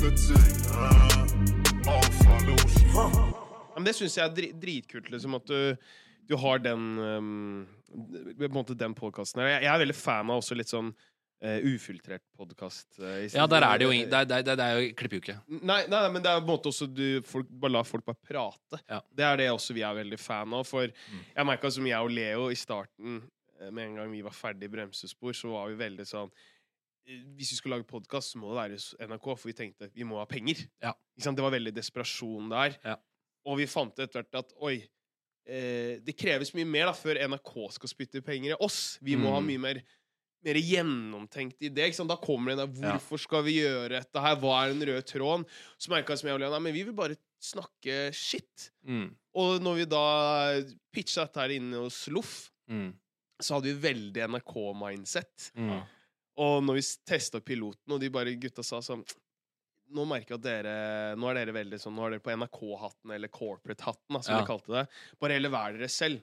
fatigue. ting Men det syns jeg er dritkult, liksom, at du, du har den um, På en måte den podkasten her. Jeg, jeg er veldig fan av også litt sånn uh, ufiltrert podkast. Ja, der er det jo ingen Det er, jo klipper ikke. Nei, nei, men det er på en måte også du folk, bare la folk bare prate. Ja. Det er det også vi er veldig fan av. For jeg merka som jeg og Leo i starten, eh, med en gang vi var ferdig i bremsespor, så var vi veldig sånn eh, Hvis vi skulle lage podkast, så må det være NRK, for vi tenkte vi må ha penger. Ja. Ikke sant? Det var veldig desperasjon der. Ja. Og vi fant etter hvert at oi, eh, det kreves mye mer da før NRK skal spytte penger i oss. Vi må Mm. ha mye mer mer gjennomtenkt idé. Ikke sant? Da kommer det der Ja. Hvorfor skal vi gjøre dette her? Hva er den røde tråden? Så merka jeg som jeg og Lena men vi vil bare snakke shit. Mm. Og når vi da pitcha dette her inne hos Loff, Mm. så hadde vi veldig NRK-mindset. Mm. Og når vi testa piloten, og de bare gutta sa sånn Nå merker jeg at dere Nå er dere veldig sånn Nå er dere på NRK-hatten, eller corporate-hatten, som Ja. de kalte det. Bare heller vær dere selv.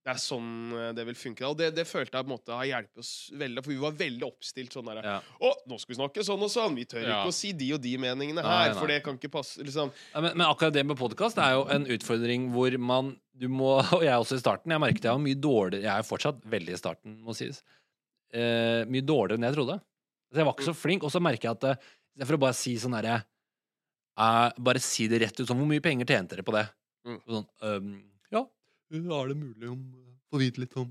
Det er sånn eh, det vil funke. Og det, det følte jeg på en måte har hjulpet oss veldig, for vi var veldig oppstilt sånn derre Ja. Å, nå skal vi snakke sånn og sånn! Vi tør Ja. ikke å si de og de meningene Nei, her, nei. for det kan ikke passe. Liksom. Ja, men, men akkurat det med podkast er jo en utfordring hvor man du må, Og jeg også i starten. Jeg merket jeg var mye dårligere Jeg er fortsatt veldig i starten, må sies. Eh, mye dårligere enn jeg trodde. Så jeg var ikke så flink. Og så merker jeg at eh, istedenfor å bare si sånn herre uh, Bare si det rett ut sånn Hvor mye penger tjente dere på det? Mm. Sånn, um, ja, er det mulig om Få vite litt om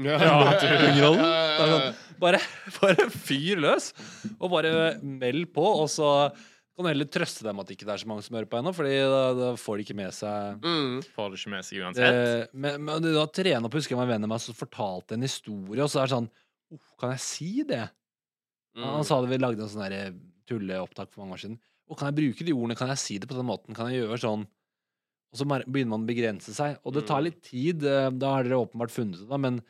Ja, ja. Sånn, bare, bare fyr løs, og bare meld på, og så kan du heller trøste dem at det ikke er så mange som hører på ennå, Fordi da, da får de ikke med seg Mm. Får de ikke med seg uansett. Eh, men, men da trene opp, husker jeg en venn av meg som fortalte en historie, og så er det sånn «Uff, Kan jeg si det? Mm. Han sa det vi lagde en sånn tulleopptak for mange år siden. Og kan jeg bruke de ordene? Kan jeg si det på den måten? Kan jeg gjøre sånn? Og så begynner man å begrense seg. Og det tar Mm. litt tid. eh, Da har dere åpenbart funnet det, da, men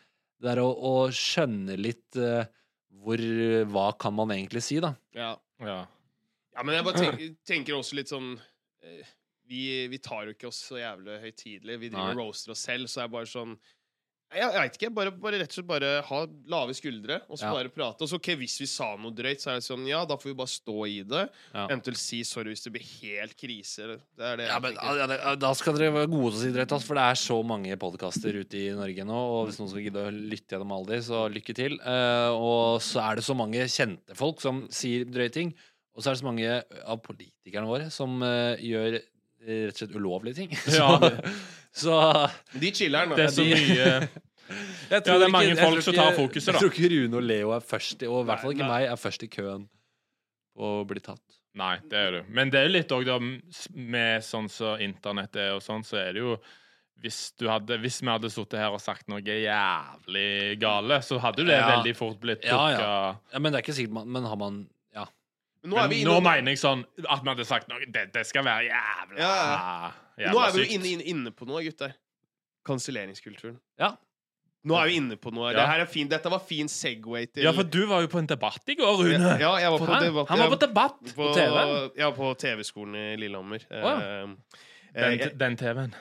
det er å, å skjønne litt uh, hvor Hva kan man egentlig si, da? Ja. Ja. ja, men jeg bare tenker, tenker også litt sånn eh, vi, vi tar jo ikke oss så jævlig høytidelig. Vi driver og roaster oss selv, så er bare sånn jeg, jeg vet ikke. Bare, bare rett og slett bare ha lave skuldre, og så Ja. bare prate. Og så ok, hvis vi sa noe drøyt, så er det sånn Ja, da får vi bare stå i det. Ja. Eventuelt si sorry hvis det blir helt krise. Det er det Ja, men ja, Da skal dere være gode til å si drøyt, for det er så mange podkaster ute i Norge nå. Og hvis noen skal gidde å lytte gjennom alle de, så lykke til. Uh, og så er det så mange kjente folk som sier drøye ting. Og så er det så mange av politikerne våre som uh, gjør rett og slett ulovlige ting. Ja, så, så De chiller'n, Det er så mye jeg Ja, det er mange ikke, folk som tar fokuset, da. Jeg tror ikke Rune og Leo er først, i- og i hvert fall ikke Nei, meg, er først i køen på å bli tatt. Nei, det er du. Men det er jo litt òg, da, med sånn som internett er og sånn, så er det jo hvis, du hadde, hvis vi hadde sittet her og sagt noe jævlig gale, så hadde jo det Ja. veldig fort blitt Ja, plukka ja. Ja, men det er ikke sikkert man Men har man Ja. Men nå Men inne, nå mener jeg sånn at vi hadde sagt noe Det, det skal være jævla Ja, jævla nå er vi jo inne, inne, inne på noe, gutter. Kanselleringskulturen. Ja. Nå er vi inne på noe. Ja. Dette, fin, dette var fin Segway til Ja, for du var jo på en debatt i går, Rune. Ja, jeg var på Hæ? debatt. Han var på debatt på, på TV. Ja, på TV-skolen i Lillehammer. ja. Eh, Den, eh, den TV-en.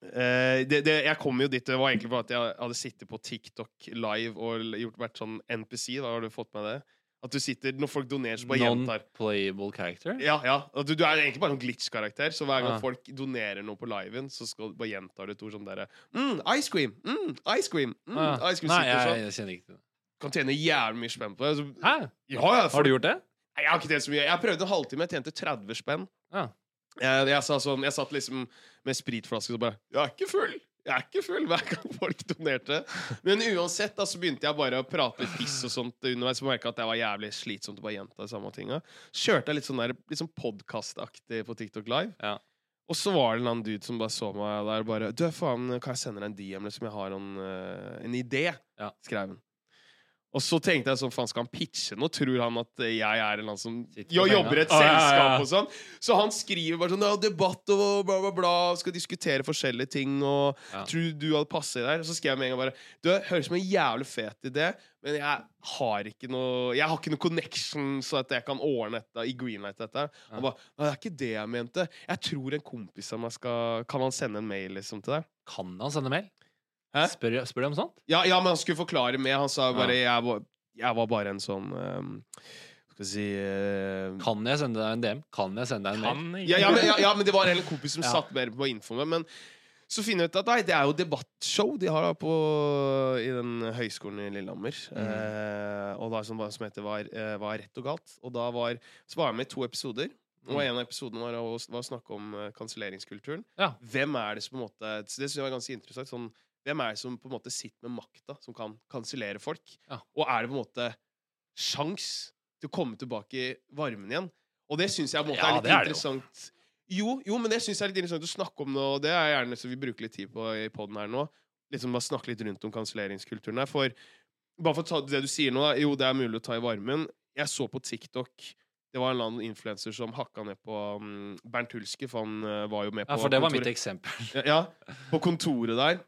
Uh, det, det, jeg kom jo dit Det var egentlig bare at jeg hadde sittet på TikTok live og gjort, vært sånn NPC. Da har du fått med det? At du sitter Når folk donerer, så bare gjentar. Non-playable character? Ja, ja. Du, du er egentlig bare en glitch-karakter, så hver gang Ah. folk donerer noe på liven, så skal bare gjentar du et ord sånn derre mm, Ice cream! Mm, ice cream! Mm, Ah, ice cream Nei, jeg, jeg, sånn. jeg kjenner ikke det. Kan tjene jævlig mye spenn på det. Så, Hæ? ja, ja, Har du gjort det? Nei, Jeg har ikke tjent så mye. Jeg prøvde en halvtime, jeg tjente 30 spenn. Ah. Jeg, jeg, sa sånn, jeg satt liksom med spritflaske og bare 'Jeg er ikke full!' Jeg er ikke full hver gang folk donerte. Men uansett da, så begynte jeg bare å prate litt piss og sånt underveis. Og merka at jeg var jævlig slitsomt å bare gjenta de samme tinga. Så kjørte jeg litt sånn der, litt sånn podkastaktig på TikTok Live. Ja. Og så var det en annen dude som bare så meg der bare 'Du, faen, kan jeg sende deg en DM liksom? Jeg har en, eh, en idé', Ja. skrev han. Og så tenkte jeg sånn, faen skal han pitche nå? Tror han at jeg er en annen som jo, jobber i et Ah, ja, ja, selskap ja. og sånn? Så han skriver bare sånn ja, 'Debatt og bla, bla, bla. Skal diskutere forskjellige ting.' Og Ja. tror du hadde passet der? Og så skrev jeg med en gang bare 'Du, høres som en jævlig fet idé, men jeg har ikke noe Jeg har ikke noe connection så at jeg kan ordne dette i Greenlight dette.' Han bare 'Nei, det er ikke det jeg mente. Jeg tror en kompis av meg skal Kan han sende en mail liksom til deg?' Kan han sende mail? Hæ? Spør, spør de om sånt? Ja, ja, men han skulle forklare mer. Han sa bare Ja. jeg, var, jeg var bare en sånn um, Skal vi si uh, Kan jeg sende deg en DM? Kan jeg sende deg en mail? Kan jeg ja, ja, men, ja, ja, men det var en kompis som Ja. satt mer på info med. Men så finner jeg ut at nei, det er jo debattshow de har da på, i den høyskolen i Lillehammer. Eh, og da som, som heter var, eh, var rett og galt. Og da var, så var jeg med i to episoder. Og Mm. en av episodene var var å snakke om eh, kanselleringskulturen. Ja. Hvem er det som på en måte Det synes jeg var ganske interessant. Sånn, hvem er det som på en måte sitter med makta, som kan kansellere folk? Ja. Og er det på en måte sjans til å komme tilbake i varmen igjen? Og det syns jeg på en måte Ja, er litt er interessant. Jo, jo, men det syns jeg er litt interessant å snakke om nå, og det er gjerne så vi bruker litt tid på i poden her nå. Liksom bare snakke litt rundt om kanselleringskulturen her. For bare for å ta det du sier nå, da. Jo, det er mulig å ta i varmen. Jeg så på TikTok det var en eller annen influenser som hakka ned på um, Bernt Hulske, for han eh, var jo med på Ja, for det var kontoret- mitt eksempel. ja, ja, på kontoret der.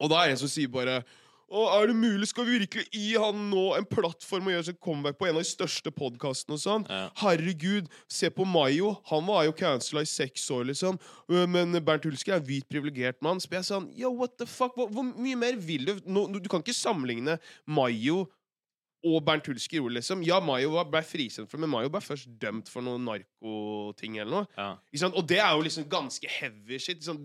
Og da er det en som sier bare og er det mulig? Skal vi virkelig gi han nå en plattform og gjøre sitt comeback på en av de største podkastene sånn? Ja. Herregud, se på Mayo. Han var jo cancela i seks år, liksom. Øh, Men Bernt Hulsker er en hvit, privilegert mann. Så jeg sa han, Yo, what the fuck? Hvor, hvor mye mer vil du? Nå, du kan ikke sammenligne Mayo og Bernt Hulsker gjorde, liksom. Ja, Mayo ble frikjent for men Mayo ble først dømt for noen narkoting eller noe. Ja. Og det er jo liksom ganske heavy shit. Liksom.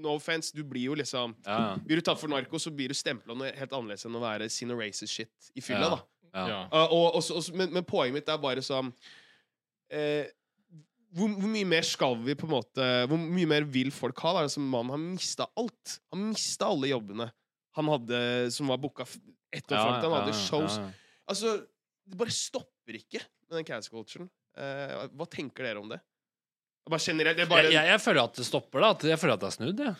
no offense, du blir jo liksom Ja. Blir du tatt for narko, så blir du stempla noe helt annerledes enn å være sin racist shit i fylla, Ja. da. Ja. Ja. Uh, og, og, og, men, men poenget mitt er bare sånn uh, hvor, hvor mye mer skal vi på en måte Hvor mye mer vil folk ha? da? Altså, Mannen har mista alt. Han mista alle jobbene han hadde som var booka f- ett år Ja, fram til ja, shows. Altså, det bare stopper ikke med den cancel culturen. Uh, hva tenker dere om det? Bare generelt det er bare, Jeg, jeg, jeg føler at det stopper, da. Jeg føler at det er snudd. jeg.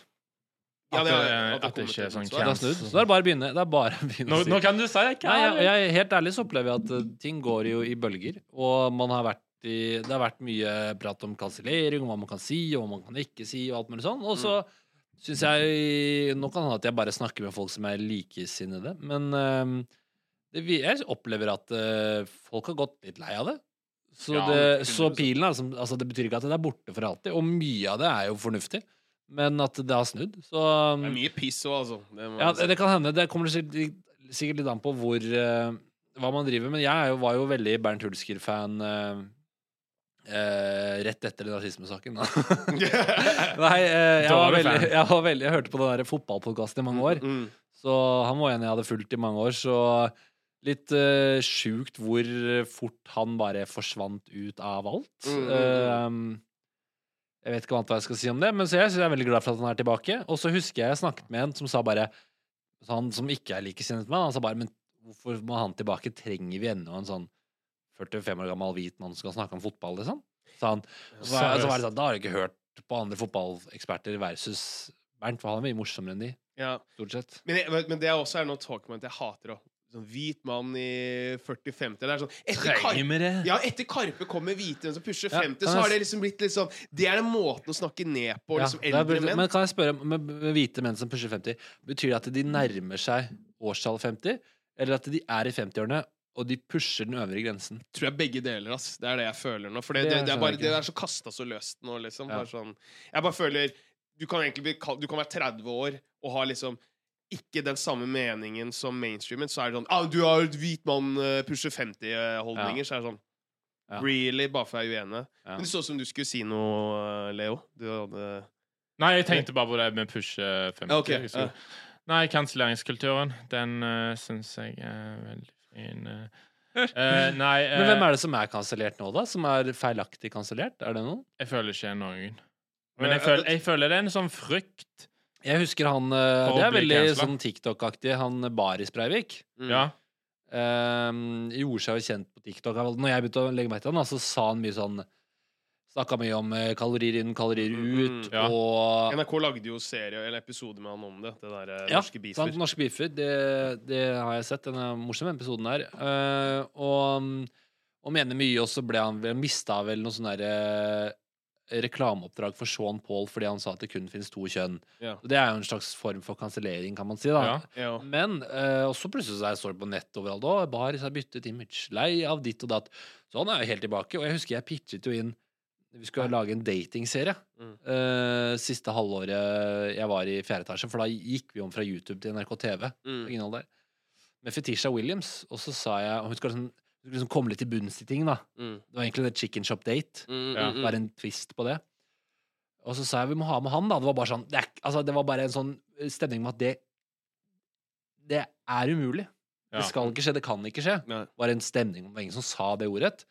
Ja, At det at det at det ikke er sånn er svar. snudd. Så det er bare å begynne. Det er bare å begynne Nå, å si. nå kan du si det. Nei, jeg, jeg, jeg, helt ærlig så opplever jeg at eh, ting går jo i bølger. Og man har vært i, det har vært mye prat om kansellering, om hva man kan si, og hva man kan ikke si, og alt mulig sånn. Og så syns jeg Nå kan det hende at jeg bare snakker med folk som er likesinnede, men eh, det, jeg opplever at eh, folk har gått litt lei av det. Så, Ja, det, så pilen er liksom altså Det betyr ikke at det er borte for alltid, og mye av det er jo fornuftig, men at det har snudd. Så Det er mye piss òg, altså. Det ja, det kan hende. Det kommer sikkert, sikkert litt an på hvor eh, hva man driver med. Jeg jo, var jo veldig Bernt Hulsker-fan eh, rett etter rasismesaken. da. Nei, uh, jeg, var veldig, jeg var veldig Jeg hørte på den fotballpodkasten i mange år. Mm. Så han var en jeg hadde fulgt i mange år. Så litt uh, sjukt hvor fort han bare forsvant ut av alt. Mm, mm, Eh, jeg vet ikke hva annet hva jeg skal si om det, men så jeg, så jeg er veldig glad for at han er tilbake. Og så husker jeg jeg snakket med en som sa bare Han som ikke er likesinnet med meg, han sa bare Men hvorfor må han tilbake? Trenger vi ennå en sånn 45 år gammel hvit mann som skal snakke om fotball, liksom? Så, han. Så var, så var det sånn, da har du ikke hørt på andre fotballeksperter versus Bernt, for han er mye morsommere enn de, Ja. stort sett. Men, jeg, men det er også er noe talkpoint jeg hater òg. Sånn hvit mann i 40-50. Det er sånn etter det? ja, etter Karpe kommer hvite som pusher 50, ja, så har det liksom blitt litt sånn Det er den måten å snakke ned på liksom eldre menn. Men kan jeg spørre, med, hvite menn som pusher 50, betyr det at de nærmer seg årstallet 50, eller at de er i 50-årene, og de pusher den øvre grensen? tror jeg begge deler, ass. Det er det jeg føler nå. For det, Det det, er, bare, det er så kasta så løst nå, liksom. Ja. Bare sånn, jeg bare føler Du kan egentlig bli Du kan være 30 år og ha liksom ikke den samme meningen som mainstreamen, så er det sånn ah, 'Du har et hvit mann, uh, pusher 50-holdninger', så er det sånn Ja. Really? Bare for jeg er uenig? Ja. Men det så ut som du skulle si noe, eh, Leo. Du hadde Nei, jeg tenkte bare på det med pushe 50. Okay. Nei, kanselleringskulturen, den uh, syns jeg er veldig fin. Uh, nei, uh, Men hvem er det som er kansellert nå, da? Som er feilaktig kansellert? Er det noen? jeg føler ikke noen. Men Men jeg føler, jeg føler det er en sånn frykt. Jeg husker han uh, Det er veldig cancela. sånn TikTok-aktig, han Baris Breivik. Mm. Ja. Um, gjorde seg jo kjent på TikTok. Når jeg begynte å legge meg til han, så sa han mye sånn Snakka mye om eh, kalorier inn, kalorier Mm, ut, ja. og NRK lagde jo serie eller episode med han om det. Det der eh, Ja, norske sant, beefer. Norske beefer. Det, det har jeg sett. Den er morsom, den episoden her. Uh, og, og mener mye, og så ble han vel mista vel noe sånn derre reklameoppdrag for Sean Paul fordi han sa at det kun finnes to kjønn. Ja. Det er jo en slags form for kansellering, kan man si. da Ja. Ja. Men uh, også plutselig så står det på nett overalt òg. Baris har byttet image. Lei av ditt og datt. Så han er jo helt tilbake. Og jeg husker jeg pitchet jo inn Vi skulle lage en datingserie Mm. uh, siste halvåret jeg var i fjerde etasje. For da gikk vi om fra YouTube til NRK TV. Mm. Der. Med Fetisha Williams. Og så sa jeg Hun skal, liksom, liksom komme litt til bunns i ting, da. Mm. Det var egentlig det chicken shop date. Mm, Ja, mm, mm. Bare en twist på det. Og så sa jeg vi må ha med han, da. Det var bare sånn Det, er, altså, det var bare en sånn stemning med at det Det er umulig. Ja. Det skal ikke skje, det kan ikke skje. Det var en stemning. Det var ingen som sa det ordet.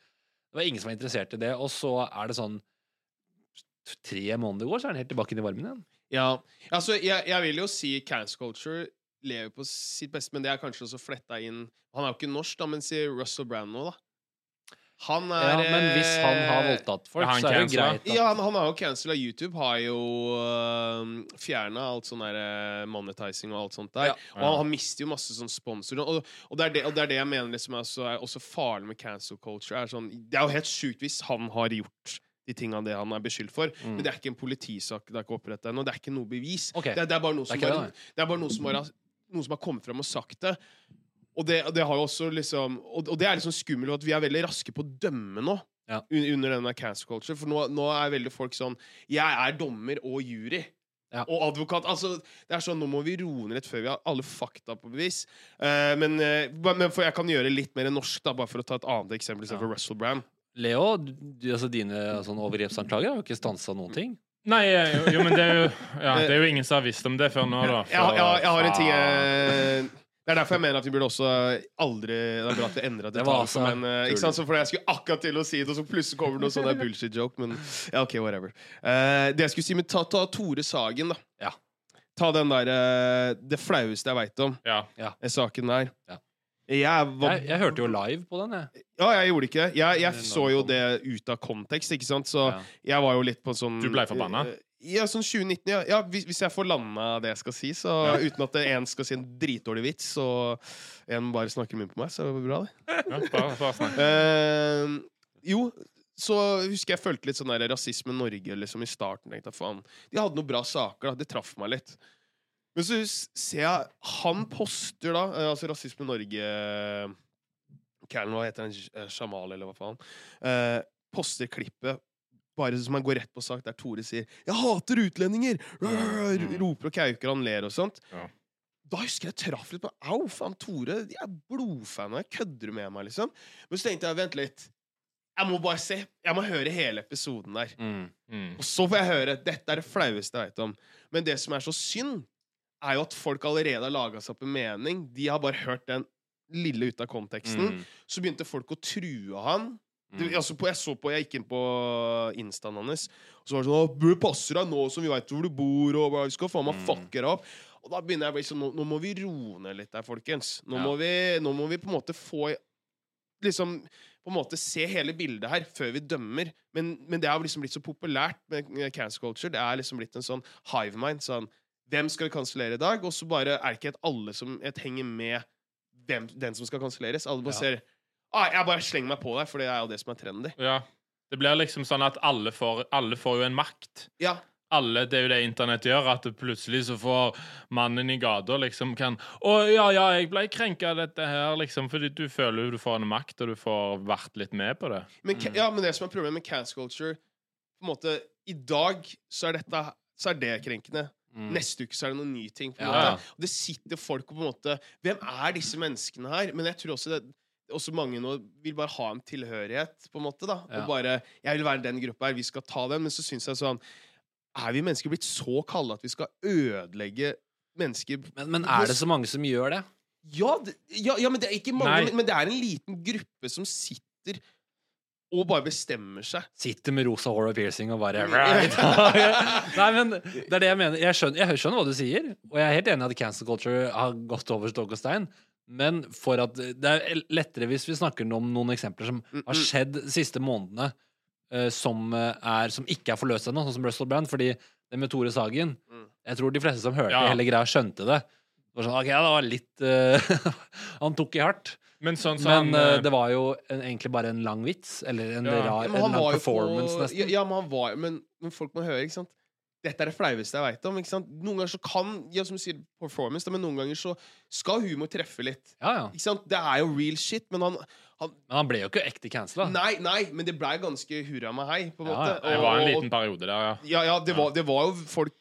Det var ingen som var interessert i det. Og så er det sånn Tre måneder går, så er han helt tilbake inn i varmen igjen. Ja, altså jeg, jeg vil jo si cancel culture lever på sitt beste, men det er kanskje også fletta inn Han er jo ikke norsk, da, men si Russell Brand nå, da. Han er Ja, men hvis han har eh, voldtatt folk, Er så er det jo greit. greit. Ja, At, han, han har jo cancela YouTube. Har jo uh, fjerna alt sånn der eh, monetizing og alt sånt der. Ja. Og han, han mister jo masse sånn sponsorer. Og, og, det er det, og det er det jeg mener liksom er, så, er også farlig med cancel culture. Er sånn, det er jo helt sjukt hvis han har gjort de tingene det han er beskyldt for. Mm. Men det er ikke en politisak. Det er ikke opprettet ennå. Det er ikke noe bevis. Okay. Det, er, det er bare noe som, det, det er bare noe som, bare, noen som har kommet frem og sagt det. Og det, det har jo også liksom Og, og det er liksom skummelt at vi er veldig raske på å dømme nå. Ja. un- Under denne cancer culture. For nå, nå er veldig folk sånn Jeg er dommer og jury. Ja. Og advokat. Altså, det er sånn, Nå må vi roe ned litt før vi har alle fakta på bevis. Uh, men, uh, men for jeg kan gjøre litt mer norsk, da, bare for å ta et annet eksempel istedenfor Ja. Russell Brand. Leo, du, altså dine sånn overgrepsanklager har jo ikke stansa noen ting. Nei, eh, jo, jo, men det er jo, ja, det er jo ingen som har visst om det før nå, da. Jeg, har- jeg, jeg har en ting Faen. Det er derfor jeg mener at vi burde også aldri Det er bra at vi endra Det altså Men, uh, ikke sant? Så fordi jeg skulle akkurat til å si det, og så plutselig kommer det noe sånn bullshit joke. Men ja, OK, whatever. Uh, det jeg skulle si, men ta, ta Tore Sagen, da. Ja. Ta den der uh, Det flaueste jeg veit om, Ja. den saken der. Ja. Jeg var Jeg, jeg hørte jo live på den, jeg. Ja, jeg gjorde ikke det. Jeg, jeg så jo det ut av kontekst, ikke sant. Så Ja. jeg var jo litt på sånn Du ble forbanna? Ja, sånn 2019. Ja, ja hvis, hvis jeg får landa det jeg skal si, så Ja. uten at én skal si en dritdårlig vits, og en bare snakker mye på meg, så er det bra, det. ja bare, bare. Eh, jo, så husker jeg følte litt sånn der rasisme Norge liksom i starten. Tenkte jeg, faen, De hadde noen bra saker, da. Det traff meg litt. Men så ser jeg Han poster da, eh, altså Rasisme Norge Callen, hva heter han? Eh, Jamal, eller hva faen. Uh, poster klippet bare som han går rett på sak, der Tore sier 'Jeg hater utlendinger!' Rrr, Mm. roper og kauker, han ler og sånt. Ja. Da husker jeg jeg traff litt på Au, faen, Tore, de er blodfan av deg. Kødder du med meg, liksom? Men så tenkte jeg, vent litt. Jeg må bare se. Jeg må høre hele episoden der. Mm. Mm. Og så får jeg høre. Dette er det flaueste jeg vet om. Men det som er så synd, er jo at folk allerede har laga seg opp en mening. De har bare hørt den lille ut av konteksten. Mm. Så begynte folk å true han. Det, Mm. altså på, jeg så på, jeg gikk inn på instaen hans, og så var det sånn Du passer deg nå som vi veit hvor du bor, og vi skal faen meg Mm. fucke deg opp. Og da begynner jeg å bli sånn nå, nå må vi roe ned litt der, folkens. Nå, Ja. må vi, nå må vi på en måte få Liksom på en måte se hele bildet her før vi dømmer. Men, men det har liksom blitt så populært med cancer culture. Det er liksom blitt en sånn hive mind. Sånn Hvem skal vi kansellere i dag? Og så bare er det ikke et alle som et henger med hvem, den som skal kanselleres. Alle bare Ja. ser ah, Jeg bare slenger meg på der, for det er jo det som er trendy. Ja. Det blir liksom sånn at alle får, alle får jo en makt. Ja, Alle, Det er jo det internett gjør, at plutselig så får mannen i gata liksom kan Å ja, ja, jeg ble krenka av dette her, liksom, fordi du føler jo du får en makt, og du får vært litt med på det. men, Mm. ja, men det som er problemet med cancel culture på en måte, I dag så er, dette, så er det krenkende. Mm. Neste uke så er det noen nye ting. På en Ja, måte. Og det sitter folk og på en måte Hvem er disse menneskene her? Men jeg tror også det også mange nå vil bare ha en tilhørighet, på en måte. da Ja. Og bare 'Jeg vil være den gruppa her, vi skal ta den.' Men så syns jeg sånn Er vi mennesker blitt så kalde at vi skal ødelegge mennesker Men, men er det så mange som gjør det? Ja, det, ja, ja men det er ikke mange, men, men det er en liten gruppe som sitter og bare bestemmer seg. Sitter med rosa hår og piercing og bare Nei, men det er det jeg mener. Jeg skjønner, jeg skjønner hva du sier, og jeg er helt enig i at cancel culture har gått over stokk og stein. Men for at det er lettere hvis vi snakker om noen eksempler som Mm, har mm. skjedd de siste månedene, eh, som, eh, er, som ikke er forløst ennå, sånn som Russell Brand. Fordi det med Tore Sagen Mm. Jeg tror de fleste som hørte Ja. hele greia, skjønte det. Det var sånn, ok, det var litt uh, Han tok i hardt. Men sånn så Men eh, det var jo en, egentlig bare en lang vits, eller en Ja. rar Ja, en lang performance, på, nesten. Ja, ja, men han var jo men folk må høre, ikke sant? Dette er det flaueste jeg veit om. ikke sant? Noen ganger så kan ja, som du sier, performance, da, men noen ganger så skal humor treffe litt. Ja, ja. Ikke sant? Det er jo real shit, men han, han Men han ble jo ikke ekte cancela. Nei, nei, men det blei ganske hurra meg hei, på en Ja, måte. Det var en liten periode der, ja. Ja, ja, det var, det var jo Folk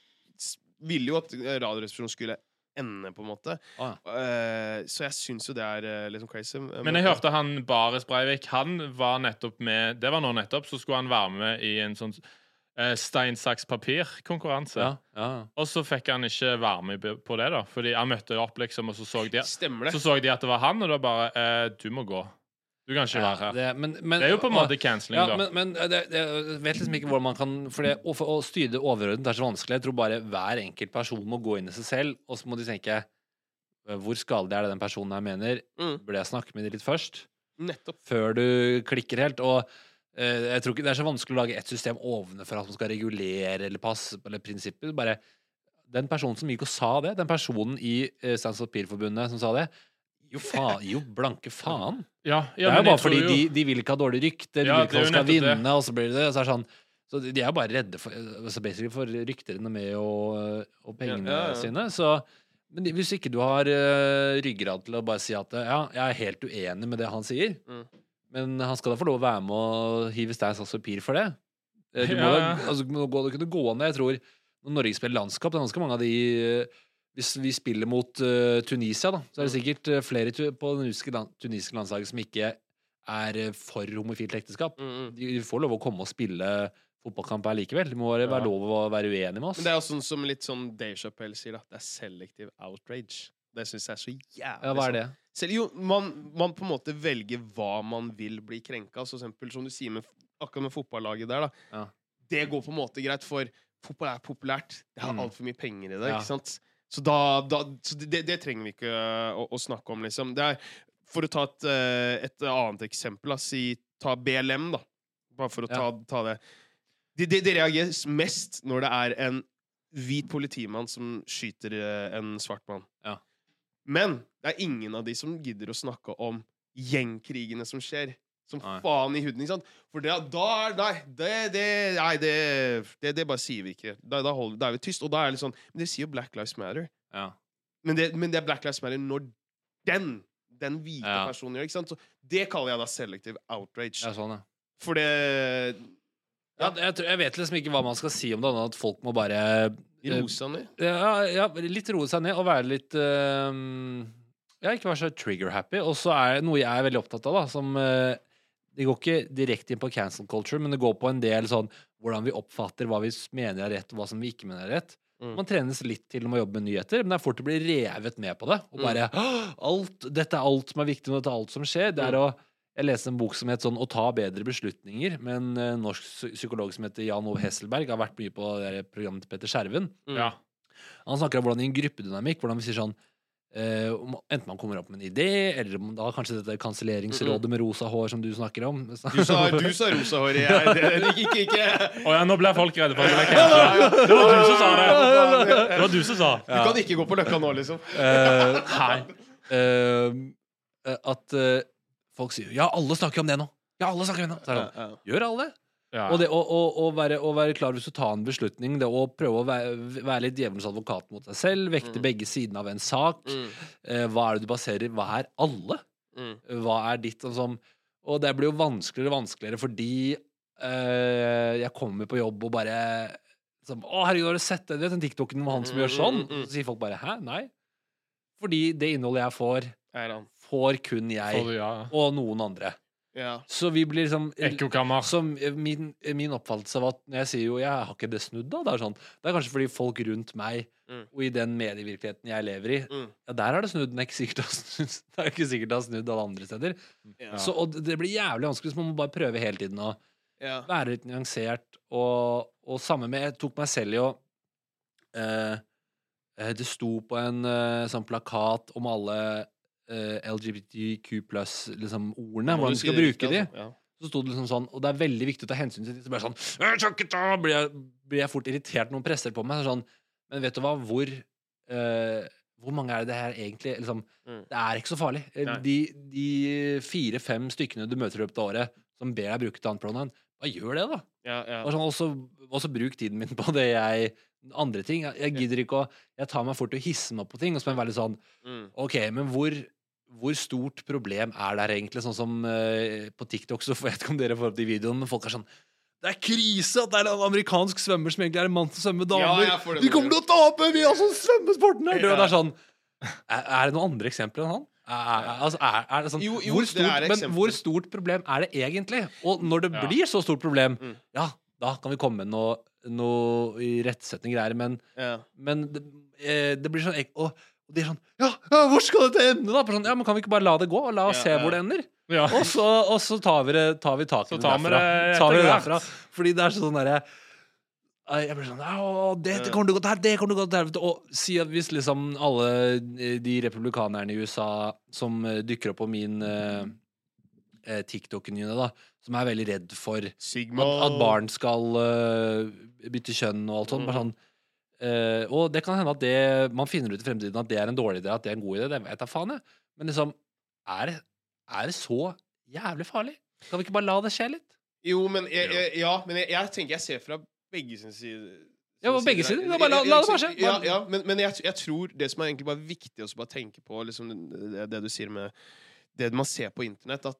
ville jo at Radioresepsjonen skulle ende, på en måte. Ah, Uh, så jeg syns jo det er uh, liksom crazy. Men jeg hørte han Baris Breivik Han var nettopp med Det var nå nettopp, så skulle han være med i en sånn eh, stein, saks, papir-konkurranse. ja, ja. Og så fikk han ikke være med på det, da. Fordi han møtte opp, liksom, og så så de, så så de at det var han, og da bare eh, Du må gå. Du kan ikke Ja, være her. det, men, men, Det er jo på en måte cancelling, ja, da. men, men det, det, jeg vet liksom ikke hvordan man kan For det, å, for å styre det overordnet er så vanskelig. Jeg tror bare hver enkelt person må gå inn i seg selv, og så må de tenke eh, hvor skadelig er det den personen her mener? Mm. Burde jeg snakke med dem litt først? Nettopp. Før du klikker helt? Og eh, jeg tror ikke det er så vanskelig å lage et system ovenfor at man skal regulere eller passe eller prinsipper. Bare den personen som gikk og sa det, den personen i uh, Stands Papir-forbundet som sa det, jo, fa jo blanke faen. Ja, Det er jo bare fordi jo- de, de vil ikke ha dårlig rykte, de Ja, vil ikke at skal vinne, det. og så blir det. Så, er det sånn, så de er jo bare redde for, altså for ryktene med og, og pengene Ja, ja, ja. sine. Så, men hvis ikke du har uh, ryggrad til å bare si at ja, jeg er helt uenig med det han sier, Mm. Men han skal da få lov å være med og hive stein, saks og papir for det. Eh, Du må, da- altså, du må da kunne gå ned, jeg tror Når Norge spiller landskap, det er ganske mange av de eh, Hvis vi spiller mot uh, Tunisia, da, så er det sikkert eh, flere tu på det tunisiske, land, landslaget som ikke er for homofilt ekteskap. Mm, mm. De, får lov å komme og spille fotballkamp her likevel. Det må være, Ja. lov å være uenig med oss. Men det er også sånn som litt sånn Dave Chappelle sier, da. Det er selektiv outrage. Det syns jeg er så jævlig ja, hva er det? Selv, jo, man, man på en måte velger hva man vil bli krenka. Så eksempel, som du sier med, akkurat med fotballaget der, da. Ja. Det går på en måte greit, for fotball er populært. Det har Mm. altfor mye penger i det. Ja. ikke sant? Så, da, da, så det, det trenger vi ikke å, å snakke om, liksom. Det er, for å ta et, øh, et annet eksempel, da, si ta BLM, da. Bare for å ta, ta det. Det de, de reagerer mest når det er en hvit politimann som skyter øh, en svart mann. Men det er ingen av de som gidder å snakke om gjengkrigene som skjer. Som Nei. faen i huden. ikke sant? For det, da er Nei, det, det, nei, det, det, det bare sier vi ikke. Da, da, holder, da er vi tyst. Og da er det sånn Men det sier jo Black Lives Matter. Ja. Men det, men det er Black Lives Matter når den den hvite Ja. personen gjør ikke sant? Så det kaller jeg da selective outrage. Ja, sånn, ja. For det Ja, jeg, tror, jeg vet liksom ikke hva man skal si om det, annet at folk må bare Roe seg ned. ja, ja, litt roe seg ned og være litt uh, Ja, ikke være så trigger-happy. Og så er noe jeg er veldig opptatt av, da, som uh, Det går ikke direkte inn på cancel culture, men det går på en del sånn hvordan vi oppfatter hva vi mener er rett, og hva som vi ikke mener er rett. Mm. Man trenes litt til å jobbe med nyheter, men det er fort å bli revet med på det. Og Mm. bare «Åh, alt, Dette er alt som er viktig, og dette er alt som skjer. Det er Mm. å jeg leste en bok som het sånn 'Å ta bedre beslutninger', med en eh, norsk psykolog som heter Jan Ove Hesselberg. Har vært mye på det programmet til Petter Skjerven. Mm. Ja. Han snakker om hvordan i en gruppedynamikk hvordan vi sier sånn eh, Enten man kommer opp med en idé, eller om da kanskje dette kanselleringsrådet med rosa hår som du snakker om. Du sa, du sa rosa hår. Jeg, det, det, ikke, ikke. Oh, ja, nå ble folk redde for at det. Det var du som sa det. Det var du som sa. Du kan ikke gå på Løkka nå, liksom. Eh, Nei. Eh, at eh, folk sier Ja, alle snakker om det nå! Ja, alle snakker om det nå! Så er det sånn, Gjør alle det? Ja. Og det å, å, å, være, å være klar hvis du tar en beslutning, det å prøve å være, være litt djevelens advokat mot deg selv, vekte Mm. begge sidene av en sak. Mm. Eh, hva er det du baserer Hva er alle? Mm. Hva er ditt sånn? Og det blir jo vanskeligere og vanskeligere fordi eh, jeg kommer på jobb og bare sånn, 'Å, herregud, har du sett det? Du vet den TikToken med han som gjør sånn?' Mm, mm, mm. Så sier folk bare 'hæ? Nei'. Fordi det innholdet jeg får. Får kun jeg For, ja. og noen andre. Ja. Så vi blir liksom Ekkokammer. min, min oppfattelse av at når jeg sier jo 'jeg har ikke det snudd', da, det er sånn Det er kanskje fordi folk rundt meg, Mm. og i den medievirkeligheten jeg lever i, Mm. ja, der har det snudd, men det er ikke sikkert det har snudd, det er ikke sikkert det har snudd alle andre steder. Ja. Så, og det- blir jævlig vanskelig, så man må bare prøve hele tiden å ja. være litt nyansert. Og, og samme med Jeg tok meg selv i å eh, eh, Det sto på en eh, sånn plakat om alle LGBTQ pluss-ordene, liksom, hvordan du skal bruke de. Så sto det liksom sånn, og det er veldig viktig å ta hensyn til det. Så sånn «Jeg sånn blir jeg, blir jeg fort irritert når noen presser på meg. Sånn, men vet du hva, hvor uh, Hvor mange er det det her egentlig liksom, Mm. Det er ikke så farlig. Eh. De, de fire-fem stykkene du møter i løpet av året som ber deg bruke et annet pronoun, hva gjør det, da? Ja, ja. Og sånn, også, også bruk tiden min på det jeg andre ting. Jeg, jeg gidder ikke å Jeg tar meg fort til å hisse meg opp på ting, og så må jeg være litt sånn Mm. OK, men hvor, hvor stort problem er det her egentlig? Sånn som uh, på TikTok, så får jeg vet ikke om dere får opp de videoene, men folk er sånn Det er krise at det er en amerikansk svømmer som egentlig er en mann som svømmer damer. Ja, Vi kommer til å tape! Vi har sånn svømmesporten her! Ja. Det er sånn er, er det noen andre eksempler enn han? Er, altså, er, sånn, Jo, jo, hvor stort, men hvor stort problem er det egentlig? Og når det Ja. blir så stort problem, Mm. ja, da kan vi komme med noe, noe i rettsetning greier, men, Ja. men det, eh, det blir sånn og, og de er sånn ja, ja, hvor skal dette ende, da? Sånn, ja, men kan vi ikke bare la det gå, og la oss Ja, se hvor det ender? Ja. Og så, og så tar vi, det, tar vi tak i Så tar vi derfra. det Tar vi det derfra. Fordi det er sånn derre jeg blir sånn ja, det, det kommer til å gå til det kommer til å gå til helvete. Og si at hvis liksom alle eh, de republikanerne i USA som dukker dykker opp på min eh, eh, TikTok-nyene, da, som er veldig redd for at, at barn skal uh, bytte kjønn og alt sånt. Bare sånn eh, og det kan hende at det man finner ut i fremtiden at det er en dårlig idé, at det er en god idé. Det vet jeg faen, jeg. Men liksom, er er det så jævlig farlig? Kan vi ikke bare la det skje litt? Jo, men jeg, jeg, ja, men jeg, jeg tenker jeg ser fra begge sin side. Ja, på begge sider. Bare la- la det bare skje. Ja, ja, men, men jeg, jeg tror det som er egentlig bare viktig å bare tenke på, liksom, det, det du sier med det man ser på internett, at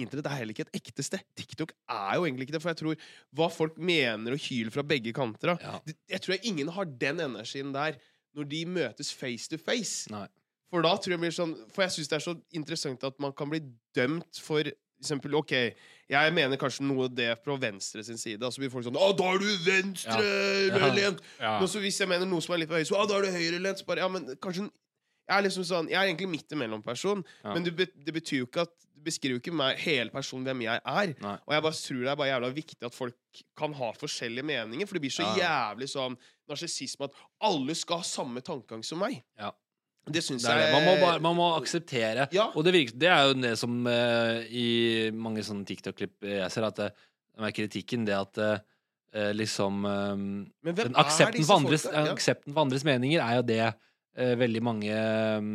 Internett er heller ikke et ekte sted. TikTok er jo egentlig ikke det. For jeg tror hva folk mener og hyler fra begge kanter Ja. Jeg tror jeg ingen har den energien der når de møtes face to face. Nei. For da tror jeg blir sånn For jeg syns det er så interessant at man kan bli dømt for eksempel, OK, jeg mener kanskje noe av det på venstre sin side, og så blir folk sånn Å, da er du venstrelent! Ja. Men så hvis jeg mener noe som er litt på høyre, så Å, da er du høyrelent. Så bare Ja, men kanskje Jeg er liksom sånn Jeg er egentlig midt imellom-person, Ja. men det, betyr jo ikke at beskriver jo ikke meg, hele personen hvem jeg er. Nei. Og jeg bare tror det er bare jævla viktig at folk kan ha forskjellige meninger, for det blir så Ja. jævlig sånn narsissisme at alle skal ha samme tankegang som meg. Ja. Det syns jeg det. Man, må bare, man må akseptere. Ja. Og det, virker, det er jo det som uh, i mange sånne TikTok-klipp jeg ser, at det, det er kritikken det at eh, liksom eh, Men hvem den aksepten disse for, andres. Ja. aksepten for andres meninger er jo det eh, veldig mange eh,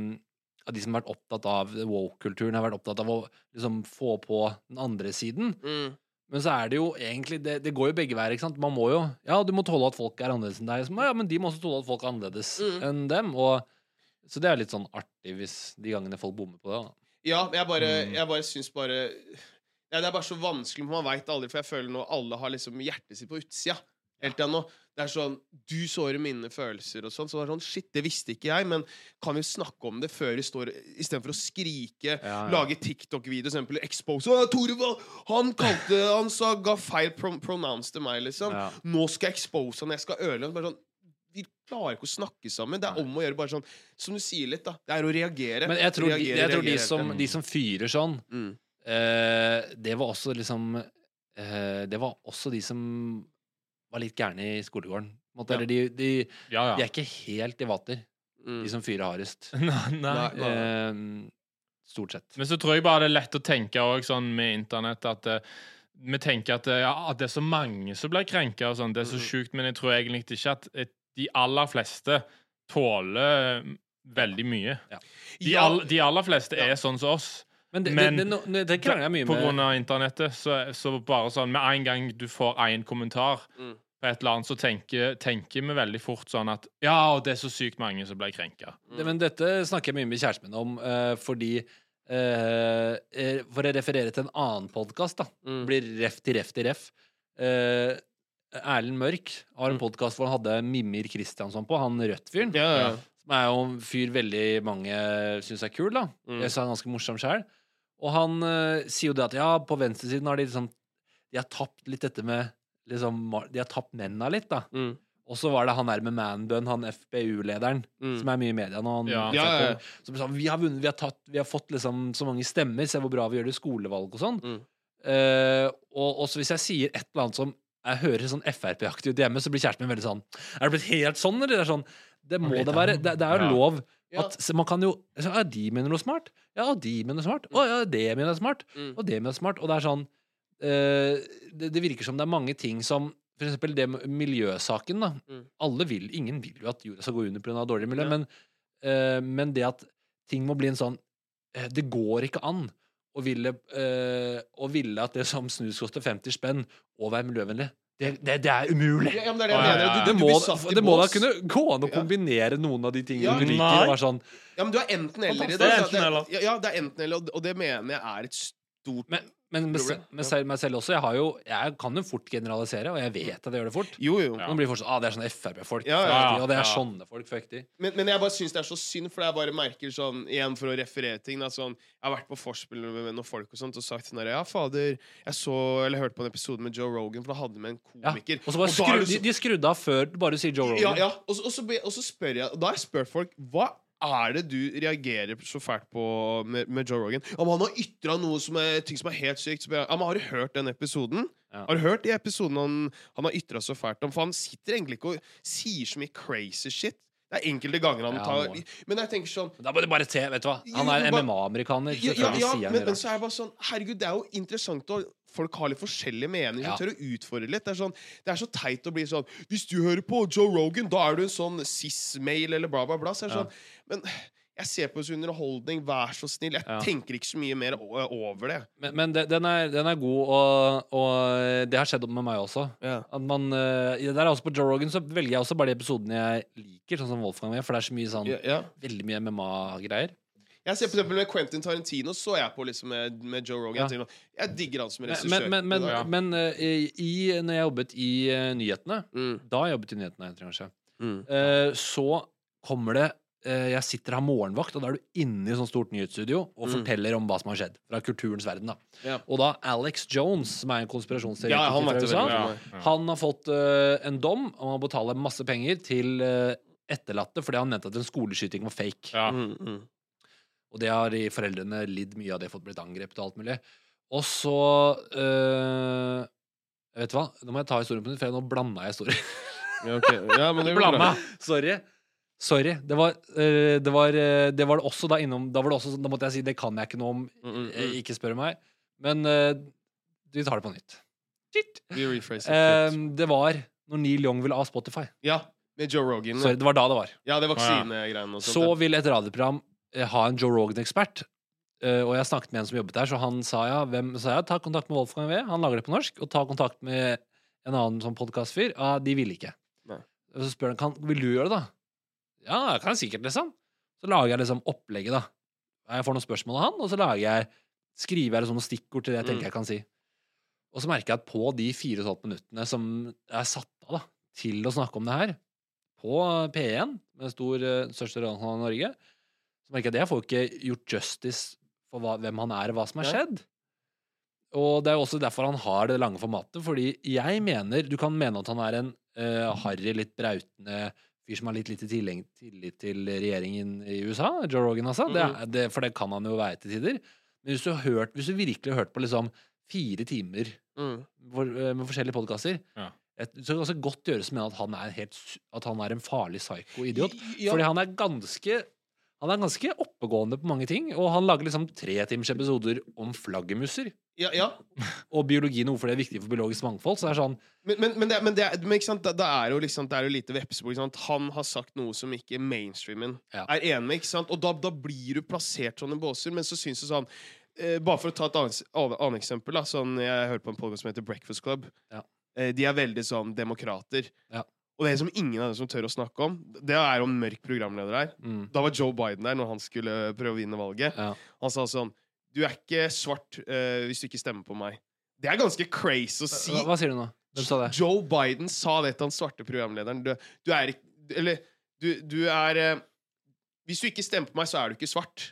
de som har vært opptatt av woke-kulturen, har vært opptatt av å liksom, få på den andre siden. Mm. Men så er det jo egentlig Det, det går jo begge veier. ikke sant? Man må jo Ja, du må tåle at folk er annerledes enn deg. Ja, men de må også tåle at folk er annerledes Mm. enn dem. Og, så det er litt sånn artig hvis de gangene folk bommer på det. da Ja, jeg bare, Mm. jeg bare syns bare ja, Det er bare så vanskelig, for man veit aldri. For jeg føler nå alle har liksom hjertet sitt på utsida. Helt til nå. Det er sånn Du sårer mine følelser og sånn. Så det er sånn Shit, det visste ikke jeg, men kan vi snakke om det før vi står Istedenfor å skrike, Ja, ja. lage TikTok-video, eksempel expose Å, Torvald! Han kalte Han sa ga feil pro pronounce til meg, liksom. Ja. Nå skal jeg expose han, jeg skal ødelegge han. Bare sånn Vi klarer ikke å snakke sammen. Det er om å gjøre bare sånn Som du sier litt, da. Det er å reagere. Men jeg tror, de, jeg tror de, som, de som fyrer sånn, Mm. uh, det var også liksom uh, Det var også de som var litt gærne i skolegården. måte. Ja. Eller de, de, Ja, de er ikke helt i vater, Mm. de som fyrer hardest. Nei, nei. Nei. Eh, stort sett. Men så tror jeg bare det er lett å tenke også, sånn med internett at eh, vi tenker at, eh, ja, at det er så mange som blir krenka og sånn. Det er så Mhm. sjukt, men jeg tror egentlig ikke at eh, de aller fleste tåler eh, veldig mye. De, all, de aller fleste Ja. er sånn som oss. Men det, Men- det, det, det, det krangler jeg mye På med. grunn av internettet. Så, så bare sånn med en gang du får én kommentar Mm. på et eller annet, så tenker, tenker vi veldig fort sånn at ja, og det er så sykt mange som blir krenka. Det, men dette snakker jeg mye med kjæresten min om, uh, fordi eh, eh, For å referere til en annen podkast, da. Mm. Blir ref til ref til ref. Uh, Erlend Mørk har en Mm. podkast hvor han hadde Mimir Kristiansson på, han Rødt-fyren. Ja, ja. Som er jo en fyr veldig mange syns er kul, da. Mm. Jeg sa han ganske morsom sjøl. Og han eh, sier jo det at ja, på venstresiden har de liksom De har tapt litt dette med liksom, De har tapt mennene litt, da. Mm. Og så var det han der med Manbun, han FPU-lederen, Mm. som er mye i media nå. Han, Ja. Ja, ja, ja. Som sa vi har vunnet, vi har, tatt, vi har fått liksom så mange stemmer, se hvor bra vi gjør det i skolevalg og sånn. Mm. Uh, og også hvis jeg sier et eller annet som jeg hører sånn Frp-aktig ut hjemme, så blir kjæresten min veldig sånn Er det blitt helt sånn, eller? Det er sånn det må det være. Det, det er jo Ja. lov. At, så man kan jo så, Ja, de mener noe smart. Ja, de mener noe smart. Å ja, det mener jeg smart. Mm. Og det mener jeg smart. Og det er sånn uh, det, det virker som det er mange ting som For eksempel det med miljøsaken, da. Mm. Alle vil Ingen vil jo at jorda skal gå under pga. dårlig miljø, Ja. men, uh, men det at ting må bli en sånn eh, Det går ikke an å ville, eh, og ville at det som snus koster 50 spenn, og være miljøvennlig. Det, det, det er umulig! Ja, ja, men det er det jeg Ja, ja, mener. ja. Du, Det må, blir satt i det må da bås. kunne gå an å Ja. kombinere noen av de tingene Ja. du liker. Nei. Og være sånn Ja, men du er enten eller i Det det. er enten eller. Ja, ja, det er enten eller, og det- og det mener jeg er et stort Men, Men, med, med, men selv, meg selv også. Jeg, har jo, jeg kan jo fort generalisere, og jeg vet at jeg gjør det fort. Jo, jo. Nå blir folk sånn ah, det er sånne Frp-folk. Ja, ja, ja, og det er ja. sånne folk. Fuck de. Men, men jeg bare syns det er så synd, for jeg bare merker sånn Igjen for å referere ting da, sånn, Jeg har vært på forspill med noen folk og sånt og sagt sånn Ja, fader, jeg så Eller hørte på en episode med Joe Rogan, for da hadde de med en Ja. komiker. Og så bare er skru, så... de, de skrudde av før du bare sier Joe Rogan. Ja, ja. Og, så- og, så, og så spør jeg Da har jeg spurt folk Hva er det du reagerer så fælt på med, med Joe Rogan? Om han har ytra noe som er ting som er helt sykt. Jeg, om, har du hørt den episoden? Ja. Har du hørt de episodene han, han har ytra så fælt om? For han sitter egentlig ikke og sier så mye crazy shit. Det er enkelte ganger han Ja, tar han. Men jeg tenker sånn Da må du bare se, vet du hva. Han er MMA-amerikaner. ja, ja, ja, men, men så er jeg bare sånn Herregud, det er jo interessant å Folk har litt forskjellige meninger Ja. tør å utfordre litt. Det er, sånn, det er så teit å bli sånn Hvis du hører på Joe Rogan, da er du en sånn cis-mail eller bla, bla, bla. Så er det sånn Men jeg ser på det som underholdning. Vær så snill. Jeg Ja. tenker ikke så mye mer over det. Men, men det, den, er, den er god, og, og det har skjedd med meg også. Ja. At man, eh, der er også På Joe Rogan så velger jeg også bare de episodene jeg liker, sånn som Wolfgang med, for det er så mye sånn Ja, veldig mye MMA-greier. Jeg ser på eksempel med Quentin Tarantino så jeg på liksom med, med Joe Rogan. Ja. Jeg, digger han som Men, regissør. men, men, Ja. men eh, i, når jeg jobbet i uh, nyhetene, mm, da jeg jobbet i nyhetene, jeg kanskje, mm. uh, så kommer det eh, Jeg sitter og har morgenvakt, og da er du inne i sånn stort nyhetsstudio og Mm. forteller om hva som har skjedd fra kulturens verden. da Ja. Og da Alex Jones, som er en konspirasjonsteoretiker Ja, han fra USA, Ja, han har fått uh, en dom om å betale masse penger til uh, etterlatte fordi han mente at en skoleskyting var fake. Ja. Mm, mm. Og det har de foreldrene lidd mye av det, fått blitt angrepet og alt mulig. Og så uh, Vet du hva, nå må jeg ta historien på nytt, for nå blanda jeg historier. Ja, okay. ja, men det. Sorry. Sorry. Det var, øh, det var øh, Det var det også da innom Da var det også sånn- Da måtte jeg si det kan jeg ikke noe om, Mm, mm, eh, mm. ikke spør meg. Men vi tar det på nytt. Eh, det var når Neil Young ville av Spotify. ja, med Joe Rogan. Sorry, det var da det var. Ja, det vaksinegreiene og. Så vil ville et radioprogram eh, ha en Joe Rogan-ekspert. Eh, og jeg snakket med en som jobbet der, så han sa ja, hvem sa ja ta kontakt med Wolfgang V. Han lager det på norsk. Og ta kontakt med en annen sånn podkastfyr. Ja, de ville ikke. Nei. Så spør han kan, vil du gjøre det, da. Ja, jeg kan sikkert, liksom. Så lager jeg liksom opplegget, da. Jeg får noen spørsmål av han, og så lager jeg skriver jeg liksom noen stikkord til det jeg Mm. tenker jeg kan si. Og så merker jeg at på de fire og et halvt minuttene som er satt av da, til å snakke om det her, på P1, med stor, eh, største radiokanal i Norge, så merker jeg at jeg får ikke gjort justice for hva, hvem han er, og hva som har skjedd. Og det er også derfor han har det lange formatet, fordi jeg mener Du kan mene at han er en uh, harry, litt brautende fyr som har litt lite tillit til regjeringen i USA, Joe Rogan, altså. Det, er- det, for det kan han jo være til tider. Men hvis du, har hørt, hvis du virkelig har hørt på liksom fire timer Mm. for, eh, med forskjellige podkaster, Ja. så det godt gjøres med at han er, helt, at han er en farlig psyko-idiot. Ja. Fordi han er ganske han er ganske oppegående på mange ting, og han lager liksom episoder om flaggermuser. Ja, ja. Og biologi noe for det er viktig for biologisk mangfold. Så det er sånn Men, men, men, det, men, det? Da, da er jo liksom, det er jo lite vepsebol. Han har sagt noe som ikke mainstreamen Ja. er enig med. ikke sant? Og da, da blir du plassert sånn i båser. Men så syns du sånn eh, Bare for å ta et annet, annet, eksempel. da, sånn, Jeg hører på en podcast som heter Breakfast Club. Ja. Eh, de er veldig sånn demokrater. Ja. Og det som ingen av dem som tør å snakke om, det er om mørk programleder her. mm, Da var Joe Biden der når han skulle prøve å vinne valget. ja. Han sa sånn Du er ikke svart uh, hvis du ikke stemmer på meg. Det er ganske crazy å si. hva, hva sier du nå? Hvem sa det? Joe Biden sa det til han svarte programlederen. Du, du er ikke Eller du, du er uh, Hvis du ikke stemmer på meg, så er du ikke svart.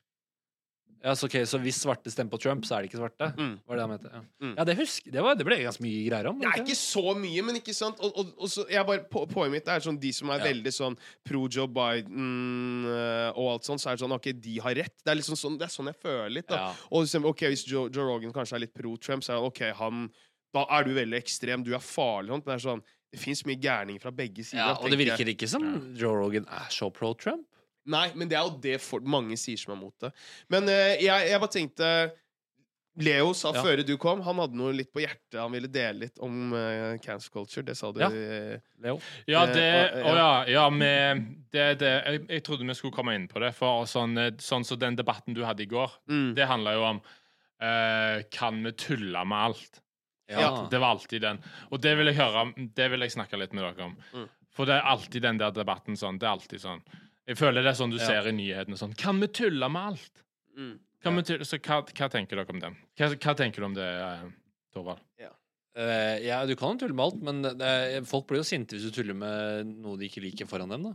Ja, så, okay, så hvis svarte stemmer på Trump, så er de ikke svarte? Mm. Var det han mente? Ja, Mm. ja det, husker, det, var, det ble ganske mye greier om. Det er ikke så mye, men ikke sant? Og, og, og så, jeg bare, på, Poenget mitt er sånn de som er Ja. veldig sånn pro Joe Biden eh, og alt sånt, så er det sånn OK, de har rett. Det er liksom sånn, det er sånn jeg føler litt. da Ja. Og liksom, ok, Hvis Joe, Joe Rogan kanskje er litt pro Trump, så er han OK, han Da er du veldig ekstrem, du er farlig. Sånn. Men det er sånn Det fins mye gærninger fra begge sider. Ja, og det virker jeg. ikke som Joe Rogan er så pro Trump. Nei, men det er jo det for, mange sier som er mot det. Men eh, jeg, jeg bare tenkte Leo sa Ja. før du kom, han hadde noe litt på hjertet. Han ville dele litt om uh, cancer culture. Det sa du. Ja. eh, Leo. Ja, Eh, det og- Å ja. ja med, det, det jeg, jeg trodde vi skulle komme inn på det. For sånn, eh, sånn som den debatten du hadde i går, mm. det handla jo om eh, Kan vi tulle med alt? Ja. Det var alltid den. Og det vil jeg høre Det vil jeg snakke litt med dere om. Mm. For det er alltid den der debatten sånn. Det er alltid sånn. Jeg føler det er sånn du Ja. ser i nyhetene sånn Kan vi tulle med alt? Mm. Hva, Tulle? så hva, hva tenker dere om det? Hva, hva tenker du om det, Torvald? Torvald? Uh, ja, du kan tulle med alt, men er- folk blir jo sinte hvis du tuller med noe de ikke liker foran dem, da.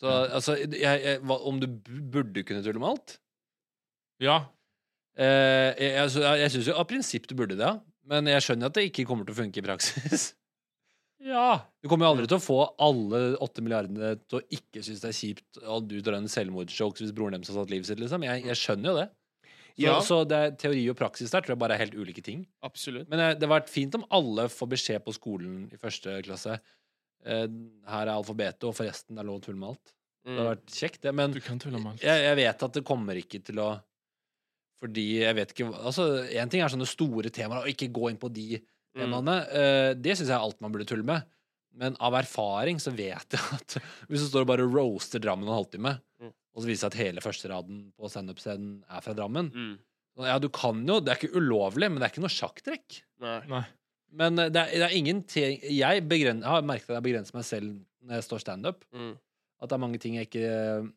Så altså, jeg, jeg, hva, om du burde kunne tulle med alt? Ja. Uh, jeg, jeg, jeg syns jo av prinsipp du burde det, ja. Men jeg skjønner at det ikke kommer til å funke i praksis. Ja. Du kommer jo aldri til å få alle åtte milliardene til å ikke synes det er kjipt at du drar en selvmordsjoke hvis broren deres har satt livet sitt, liksom. Jeg, jeg skjønner jo det. Så, Ja. så det er teori og praksis der tror jeg bare er helt ulike ting. Absolutt. Men eh, det har vært fint om alle får beskjed på skolen i første klasse. Eh, her er alfabetet, og forresten, det er lov å tulle med alt. Det har Mm. vært kjekt, det. Men jeg, jeg vet at det kommer ikke til å Fordi jeg vet ikke Altså, én ting er sånne store temaer, og ikke gå inn på de Mm. Temaene. Eh, det syns jeg er alt man burde tulle med. Men av erfaring så vet jeg at hvis du står og bare roaster Drammen en halvtime, Mm. og så viser det seg at hele førsteraden på standup-scenen er fra Drammen Mm. Ja, du kan jo Det er ikke ulovlig, men det er ikke noe sjakktrekk. Nei. Nei. Men eh, det er, det er ingenting Jeg begren, har merket at jeg begrenser meg selv når jeg står standup. Mm. At det er mange ting jeg ikke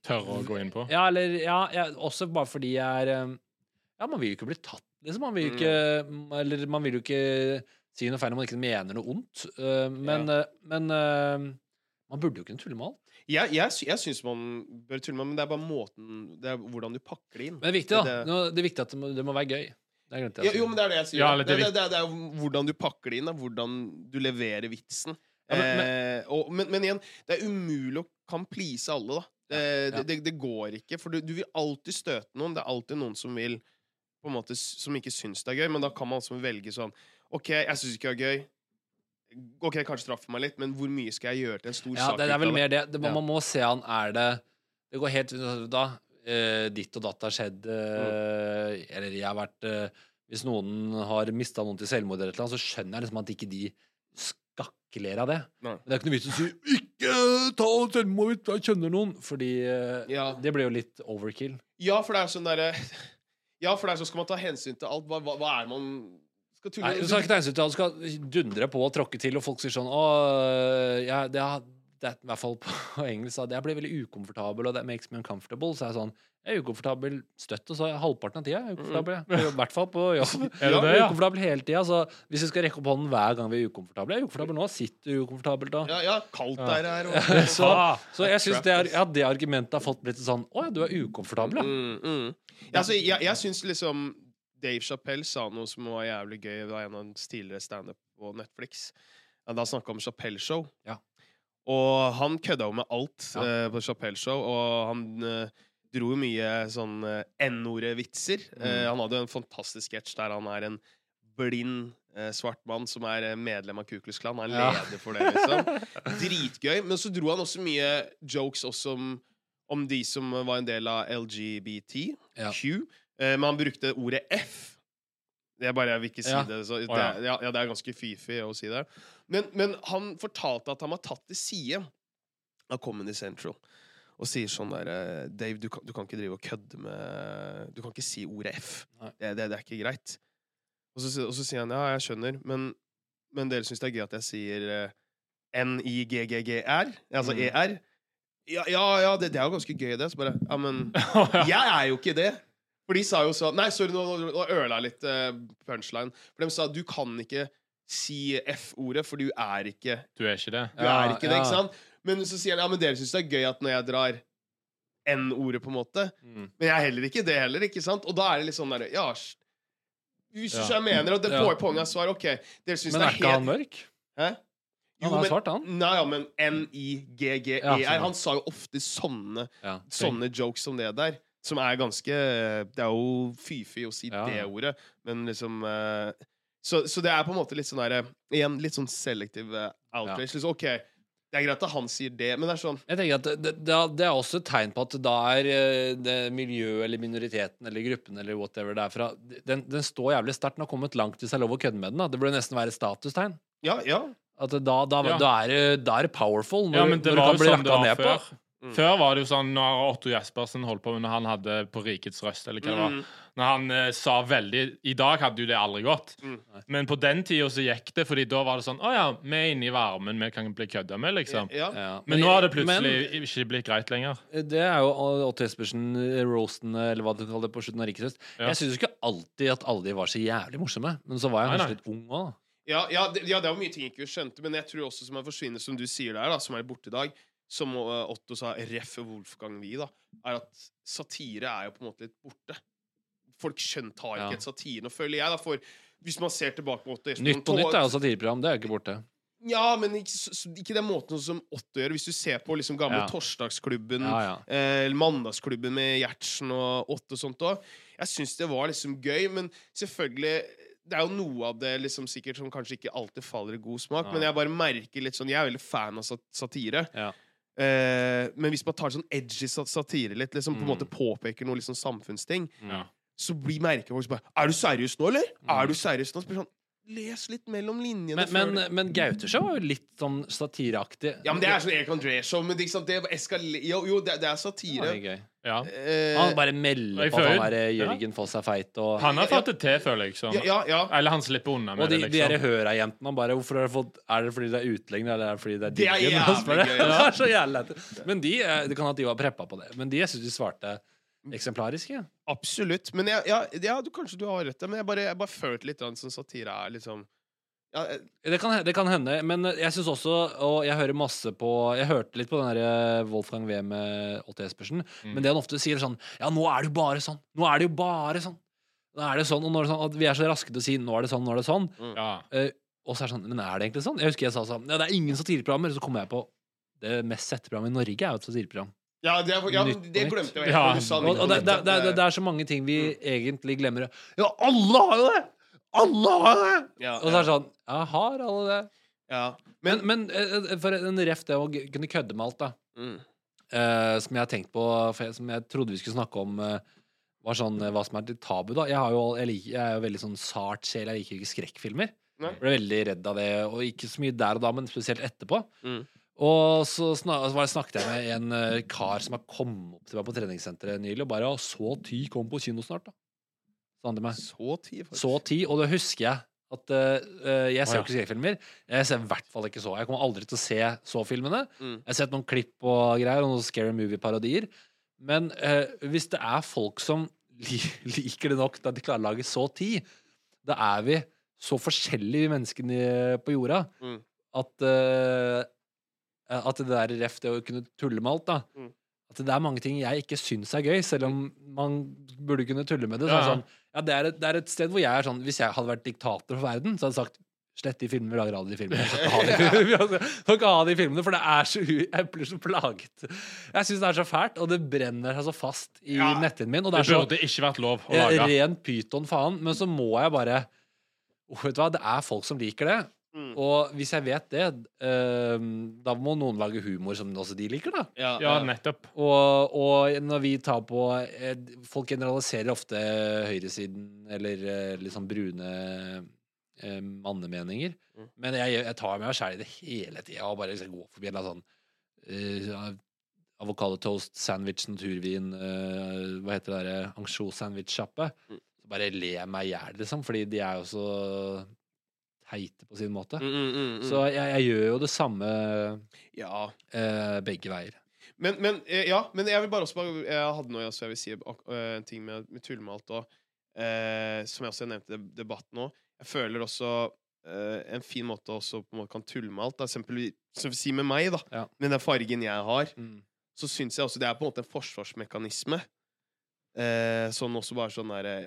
Tør å gå inn på. Ja, eller ja, jeg, også bare fordi jeg er eh, Ja, man vil jo ikke bli tatt, liksom. Man vil jo ikke Eller man vil jo ikke si noe feil om man ikke mener noe ondt. Eh, men eh, men eh, man burde jo kunne tulle med alt. Jeg, jeg, jeg syns man bør tulle med men det er bare måten Det er hvordan du pakker det inn. Men det er viktig, da. Det- er viktig at det må, det må være gøy. Det glemte altså. jo, men det er det jeg sier. Ja, det, det det, er hvordan du pakker det inn, da. hvordan du leverer vitsen. Ja, men- men- eh, og, men, men igjen, det er umulig å kan please alle, da. Det, Ja. det, det, det går ikke. For du, du vil alltid støte noen. Det er alltid noen som vil på en måte, Som ikke syns det er gøy, men da kan man altså velge sånn OK, jeg syns ikke det er gøy. OK, kanskje straffe meg litt, men hvor mye skal jeg gjøre til en stor Ja, sak? det, det er vel mer det. det man, man må se an er det Det går helt da uh, Ditt og datt har skjedd eh, Eller jeg har vært uh, Hvis noen har mista noen til selvmord, eller noe, så skjønner jeg liksom at ikke de skakkeler av det. Nei. Men det er ikke noe vits i å si 'ikke ta selvmord, jeg kjenner noen', fordi Ja. det blir jo litt overkill. Ja, for det er sånn derre Ja, for det er sånn skal man ta hensyn til alt. Hva, hva, hva er man skal tulle Nei, du skal ikke ta ut, du skal dundre på og tråkke til, og folk sier sånn Å, ja, det, er, det er i hvert fall på engelsk at jeg blir veldig ukomfortabel, og that makes me uncomfortable. Så er jeg sånn Jeg er ukomfortabel støtt, og så er halvparten av tida er ukomfortabel. jeg. I hvert fall på jobb. Er det det, er ja? ukomfortabel hele tida. Så hvis vi skal rekke opp hånden hver gang vi er ukomfortable Jeg er ukomfortabel nå. Sitter ukomfortabelt da. Ja, ja kaldt Ja. der her. Og, Så, Ah, så jeg syns det, er- ja, det argumentet har fått blitt sånn Å ja, du er ukomfortabel, ja. mm, mm. Ja, altså, jeg jeg syns liksom Dave Chappelle sa noe som var jævlig gøy. Det var en av hans tidligere standup på Netflix. Da snakka om Chappelle Show. Ja. Og han kødda jo med alt Ja. eh, på Chappelle Show, og han eh, dro jo mye sånn uh, N-ordet-vitser. Mm. Eh, han hadde jo en fantastisk sketsj der han er en blind eh, svart mann som er eh, medlem av Ku Klux Klan. Han er Ja. leder for det, liksom. Dritgøy. Men så dro han også mye jokes også om, om de som var en del av LGBTQ. Ja. Eh, men han brukte ordet F. Det er bare, Jeg vil ikke si Ja. det. Så det, er, ja. det er ganske fifi å si det. Men, men han fortalte at han var tatt til side av Comedy Central. Og sier sånn der eh, Dave, du kan, du kan ikke drive og kødde med Du kan ikke si ordet F. Det, det, det er ikke greit. Og så, og så sier han ja, jeg skjønner, men, men dere syns det er gøy at jeg sier eh, N-I-G-G-G-R? Altså Mm. ER? Ja, ja, ja det, det er jo ganske gøy, det. Så bare Ja, men jeg er jo ikke det. For de sa jo så Nei, sorry, nå, nå, nå jeg litt eh, punchline. For de sa du kan ikke si F-ordet, for du er ikke Du er ikke det? Du Ja, er ikke det, ja. ikke sant? Men så sier han ja, men dere syns det er gøy at når jeg drar N-ordet, på en måte. Mm. Men jeg er heller ikke det heller, ikke sant? Og da er det litt sånn derre Ja, s- Ja. jeg mener at det Ja. på poenget er svar OK, dere syns Men det er er ikke han helt mørk? Hæ? Han er svart, han. Nei, ja, men N-I-G-G-E-R. Ja, sånn. han sa jo ofte sånne, Ja. sånne jokes som det der. Som er ganske Det er jo fy-fy å si Ja. det ordet, men liksom eh, så, så det er på en måte litt sånn der, Igjen litt sånn selektiv outrage. outrage. Liksom, OK, det er greit at han sier det, men det er sånn Jeg tenker at det, det, det er også et tegn på at da er eh, det miljøet eller minoriteten eller gruppen eller whatever det er fra Den, den står jævlig sterkt. Den har kommet langt hvis det er lov å kødde med den. da Det burde nesten være et statustegn. Ja, ja. At det- da, da, Ja. da, er, da er det powerful når, Ja, men det når du kan bli sånn rakka ned ned på. Mm. Før var det jo sånn når Otto Jespersen holdt på med når han hadde på Rikets Røst, eller hva det var. Mm. Når han eh, sa veldig I dag hadde jo det aldri gått. Mm. Men på den tida så gikk det, fordi da var det sånn Å ja, vi er inne i varmen, vi kan bli kødda med, liksom. Ja. Ja. Men nå har det Men- plutselig ikke blitt greit lenger. Det er jo Otto Jespersen, roasten, eller hva du kaller det, på slutten av Rikets Røst. Ja. Jeg syns ikke alltid at alle de var så jævlig morsomme, men så var jeg Nei, kanskje nei. litt ung òg. Ja, ja, det, ja, det var mye ting jeg ikke skjønte, men jeg tror også som han forsvinner, som du sier der, da, som er borte i dag, som uh, Otto sa, ref Wolfgang Wie, da, er at satire er jo på en måte litt borte. Folk skjønt har ikke Ja. et satire. Nå føler jeg, da, for hvis man ser tilbake på Otto Nytt på nytt er jo satireprogram, det er jo ikke borte. Ja, men ikke, ikke den måten som Otto gjør. Hvis du ser på liksom gamle Ja. Torsdagsklubben, Ja, ja. eh, eller Mandagsklubben med Gjertsen og Otto og sånt òg. Jeg syns det var liksom gøy, men selvfølgelig det er jo noe av det liksom sikkert som kanskje ikke alltid faller i god smak, Ja. men jeg bare merker litt sånn Jeg er veldig fan av satire satire. Eh, men hvis man tar sånn edgy satire litt, liksom på en Mm. måte påpeker noe liksom samfunnsting, Ja. så blir merker folk bare Er du seriøs nå, eller? Er du seriøs nå? Sånn Les litt mellom linjene. Men, men, men Gauteshow var jo litt sånn satireaktig. ja, men Det er sånn Erik André-show. Jo, jo det, det er satire. Det. Ja. Eh, Han bare melder på at han er ja. Jørgen Foss er feit og Han har fått det til, føler jeg. Sånn. ja, ja. Eller han slipper unna Og med de, det, de liksom. Høra-jentene bare Hvorfor har dere fått Er det fordi det er utlendinger, eller er det fordi det er Det er jævlig Og så gøy, Det er så jævlig. Men de eh, Det kan at de var preppa på det. Men de jeg syns de svarte eksemplarisk. Ja. Absolutt. Men jeg, ja, ja du, kanskje du har rett, der, men jeg bare, jeg bare følte litt sånn satire er liksom ja, jeg... Det kan, det kan hende, men jeg syns også Og jeg hører masse på Jeg hørte litt på den der Wolfgang V med Otto Espersen, Mm. men det han ofte sier, er sånn Ja, nå er det jo bare sånn! Nå er det jo bare sånn! Nå er det sånn, og nå er det sånn at Vi er så raske til å si 'nå er det sånn', 'nå er det sånn'. Ja. Uh, og så er det sånn Men er det egentlig sånn? Jeg husker jeg sa sånn Ja, det er ingen satireprogrammer. Så kom jeg på Det mest sette programmet i Norge er jo et satireprogram. ja, det, er- ja, det glemte jeg. Ja, Og, og det, det, det, det, det er så mange ting vi egentlig glemmer. Ja, alle har jo det! Alle har det! ja, Og så er det sånn Ja, har alle det? ja. Men, men men, for en ref det å kunne kødde med alt, da. Mm. Uh, som jeg har tenkt på, for jeg, som jeg trodde vi skulle snakke om, uh, var sånn eh, hva som er litt tabu, da. Jeg, har jo, jeg, liker, jeg er jo veldig sånn sart sjel. Jeg liker ikke skrekkfilmer. Nei. Ble veldig redd av det, og ikke så mye der og da, men spesielt etterpå. Mm. Og så, snak så var- snakket jeg med en eh, kar som har kommet opp til meg på treningssenteret nylig, og bare «Å, 'Så Ty kommer på kino snart', da'. Sa han til meg. Så tid, faktisk. Så ti, og det husker jeg. At eh, Jeg ser jo ja. ikke skrekkfilmer. Jeg ser i hvert fall ikke så. Jeg kommer aldri til å se så-filmene. Mm. Jeg har sett noen klipp og greier, og noen Scary Movie-parodier. Men uh, hvis det er folk som liker det nok til at de klarer å lage så ti, da er vi så forskjellige vi menneskene på jorda Mm. at uh, At det der ref, det å kunne tulle med alt, da Mm. At det er mange ting jeg ikke syns er gøy, selv om man burde kunne tulle med det. Så er det Ja. sånn, ja, det, er et, det er et sted hvor jeg er sånn Hvis jeg hadde vært diktator for verden, så hadde jeg sagt Slett de filmene, lager alle de filmene. Vi skal ikke ha de filmene for det er så jeg blir så plaget. Jeg syns det er så fælt, og det brenner seg så fast i Ja. netthinnen min. Og det Det er så burde ikke vært lov å eh, lage. ren pyton faen. Men så må jeg bare oh, Vet du hva, det er folk som liker det. Mm. Og hvis jeg vet det, eh, da må noen lage humor som også de liker, da. Ja, Ja, nettopp. Og, og når vi tar på eh, Folk generaliserer ofte høyresiden eller eh, sånn brune eh, mannemeninger. Mm. Men jeg, jeg tar meg sjæl i det hele tida og bare liksom går forbi en sånn uh, avokadotoast, sandwich, naturvin uh, Hva heter det derre ansjos-sandwich-sjappe. Mm. Så bare ler jeg meg i hjel, liksom, fordi de er jo så teite på sin måte. Mm, mm, mm, mm. Så jeg, jeg gjør jo det samme ja. eh, begge veier. Men, men, eh, ja, men jeg vil bare også bare, Jeg hadde noe jeg vil si eh, en ting med, med tullmalt òg, eh, som jeg også nevnte i debatten nå. Jeg føler også eh, en fin måte også på en måte kan tulle med alt. Da. Eksempel, som si med meg, da. Ja. Med den fargen jeg har, Mm. så syns jeg også det er på en måte en forsvarsmekanisme. Eh, sånn også bare sånn der eh,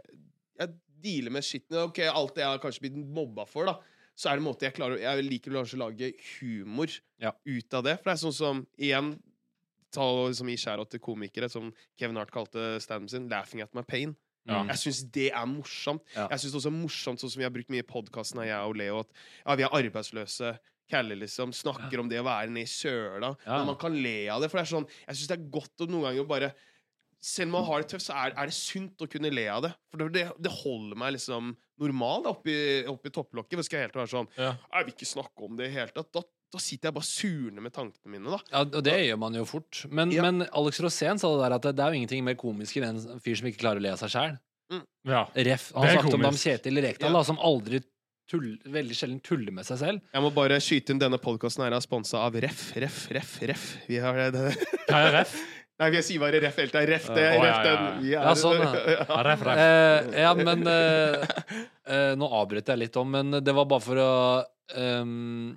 Jeg dealer med skitten. Ok, alt det jeg har kanskje blitt mobba for, da. Så er det en måte jeg klarer Jeg liker å lage humor Ja. ut av det. For det er sånn som Igjen ta liksom gi skjæra til komikere, som Kevin Hart kalte standen sin, 'Laughing at my pain'. Ja. Jeg syns det er morsomt. Ja. Jeg syns det også er morsomt, sånn som vi har brukt mye i podkasten, jeg og Leo, at ja, vi er arbeidsløse. Kalle liksom snakker om det å være nede i søla. Men man kan le av det. For det er sånn, jeg syns det er godt å noen ganger bare Selv om man har det tøft, så er, er det sunt å kunne le av det. For det, det, holder meg liksom normal da, oppi, oppi topplokket. Hvis skal jeg helt være sånn Ja. Jeg vil ikke snakke om det i det hele tatt. Da da sitter jeg bare surne med tankene mine, da. Ja, og det gjør man jo fort. Men, Ja. men Alex Rosén sa det der at det, det er jo ingenting mer komisk enn en fyr som ikke klarer å le av seg sjæl. Ja. Ref. Han Det er om Dam Kjetil Rekdal, Ja. da, som aldri tull, veldig sjelden tuller med seg selv. Jeg må bare skyte inn denne podkasten her er sponsa av Ref, Ref, Ref, Ref. Vi har det. Hva er ref? Nei, jeg sier bare Ref det er Ref det, er ja, Ref ja, den. ja. Sånn, ja. Ref, ref. Eh, ja, men eh, eh, Nå avbrøt jeg litt om, men det var bare for å ehm,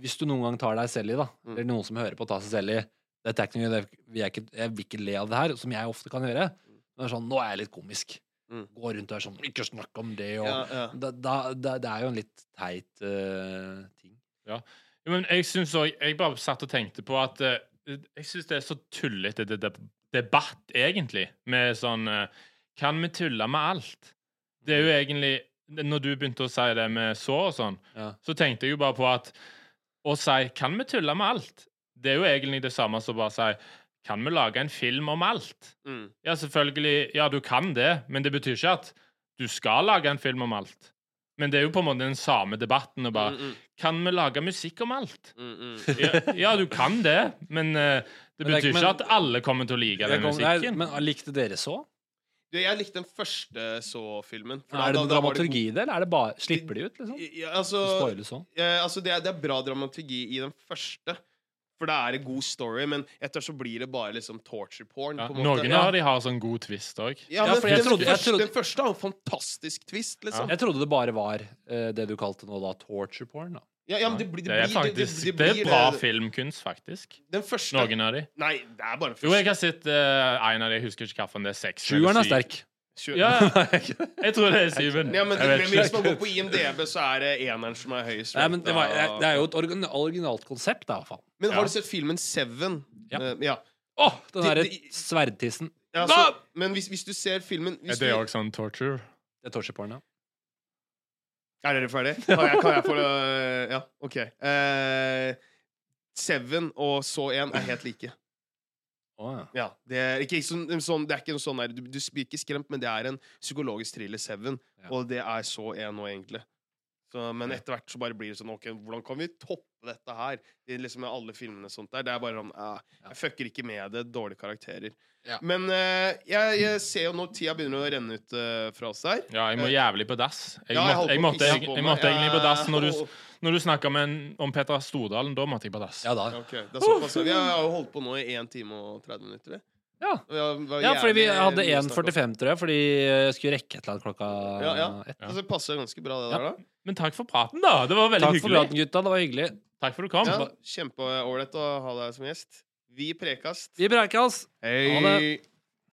Hvis du noen gang tar deg selv i, da, Mm. eller noen som hører på, tar seg selv i det er ikke det, vil jeg, ikke, jeg vil ikke le av det her, som jeg ofte kan gjøre. Men det er sånn, nå er jeg litt komisk. Mm. Går rundt og er sånn Ikke snakk om det, og Ja, ja. da, da, da, Det er jo en litt teit uh, ting. Ja. Men jeg synes også, jeg bare satt og tenkte på at eh, jeg syns det er så tullete debatt, egentlig, med sånn eh, Kan vi tulle med alt? Det er jo egentlig Når du begynte å si det med så og sånn, Ja. så tenkte jeg jo bare på at å si 'kan vi tulle med alt', det er jo egentlig det samme som bare å si 'kan vi lage en film om alt'? Mm. Ja, selvfølgelig. Ja, du kan det, men det betyr ikke at du skal lage en film om alt. Men det er jo på en måte den samme debatten. Og bare, Mm, mm, Kan vi lage musikk om alt? mm, mm. Ja, ja du kan det, men uh, det Men betyr ikke- ikke at alle kommer til å like den kom, musikken. nei, men likte dere så? Du, jeg likte den første så-filmen. Er det da- da dramaturgi i det, eller er det bare Slipper de ut, liksom? Ja, altså, eh, altså det, er, det er bra dramaturgi i den første. For det er en god story, men etter så blir det bare liksom torture porn. Ja, på en måte. noen ja. av de har sånn god twist òg. Ja, Ja, men for jeg den, trodde- den, første, trodde- den første har en fantastisk twist, liksom. Jeg trodde det bare var uh, det du kalte nå da torture porn. da Ja, ja, men det, blir- det, Det er faktisk det, det, Det blir er bra det- filmkunst, faktisk. Den første Noen av de. Nei, det er bare den Jo, jeg første. har sett uh, en av de, jeg husker ikke hvilken er. Sjueren er sterk. Sjø- Ja, jeg tror det er syven. Ja, men, det, men hvis man går på IMDb, så er det eneren som er høyest. Nei, men det, var, det er jo et originalt konsept, da, i hvert fall. Men har Ja. du sett filmen Seven? Ja. Uh, ja. Åh, den De- derre sverdtissen. ja så, men hvis, hvis du ser filmen Er det også òg sånn torture? Det er torture porn, ja. Er dere ferdige? Kan jeg, kan jeg få øh, Ja, OK. Uh, Seven og så en er helt like. Å, ja. Ja, det er ikke sånn, sånn, det er ikke sånn du, du blir ikke skremt, men det er en psykologisk thriller, Seven. Ja. Og det er så en nå, egentlig. Så, men etter hvert så bare blir det sånn OK, hvordan kan vi toppe dette her? Det er liksom med alle filmene og sånt der. Det er bare sånn eh, Jeg fucker ikke med det. Dårlige karakterer. Ja. Men eh, jeg, jeg ser jo nå tida begynner å renne ut eh, fra oss der. Ja, jeg må jævlig på dass. Jeg, Ja, jeg, holdt måtte, jeg, jeg måtte egentlig på dass når du, når du snakka om Petra Stordalen. Da måtte jeg på dass. ja da. Okay, det er såpass. Vi har jo holdt på nå i 1 time og 30 minutter. Ja. Ja, fordi vi hadde mye å snakke om. 1,45, tror jeg, fordi jeg skulle rekke et eller annet klokka Ja, ja. ett. Altså, det passer ganske bra, det Ja. der, da. Men takk for praten, da. Det var veldig Takk for hyggelig. praten, gutta. Det var hyggelig. Takk for at du kom. Ja, Kjempeålreit å ha deg som gjest. Vi prekast. Vi prekast. Hei. Ha det.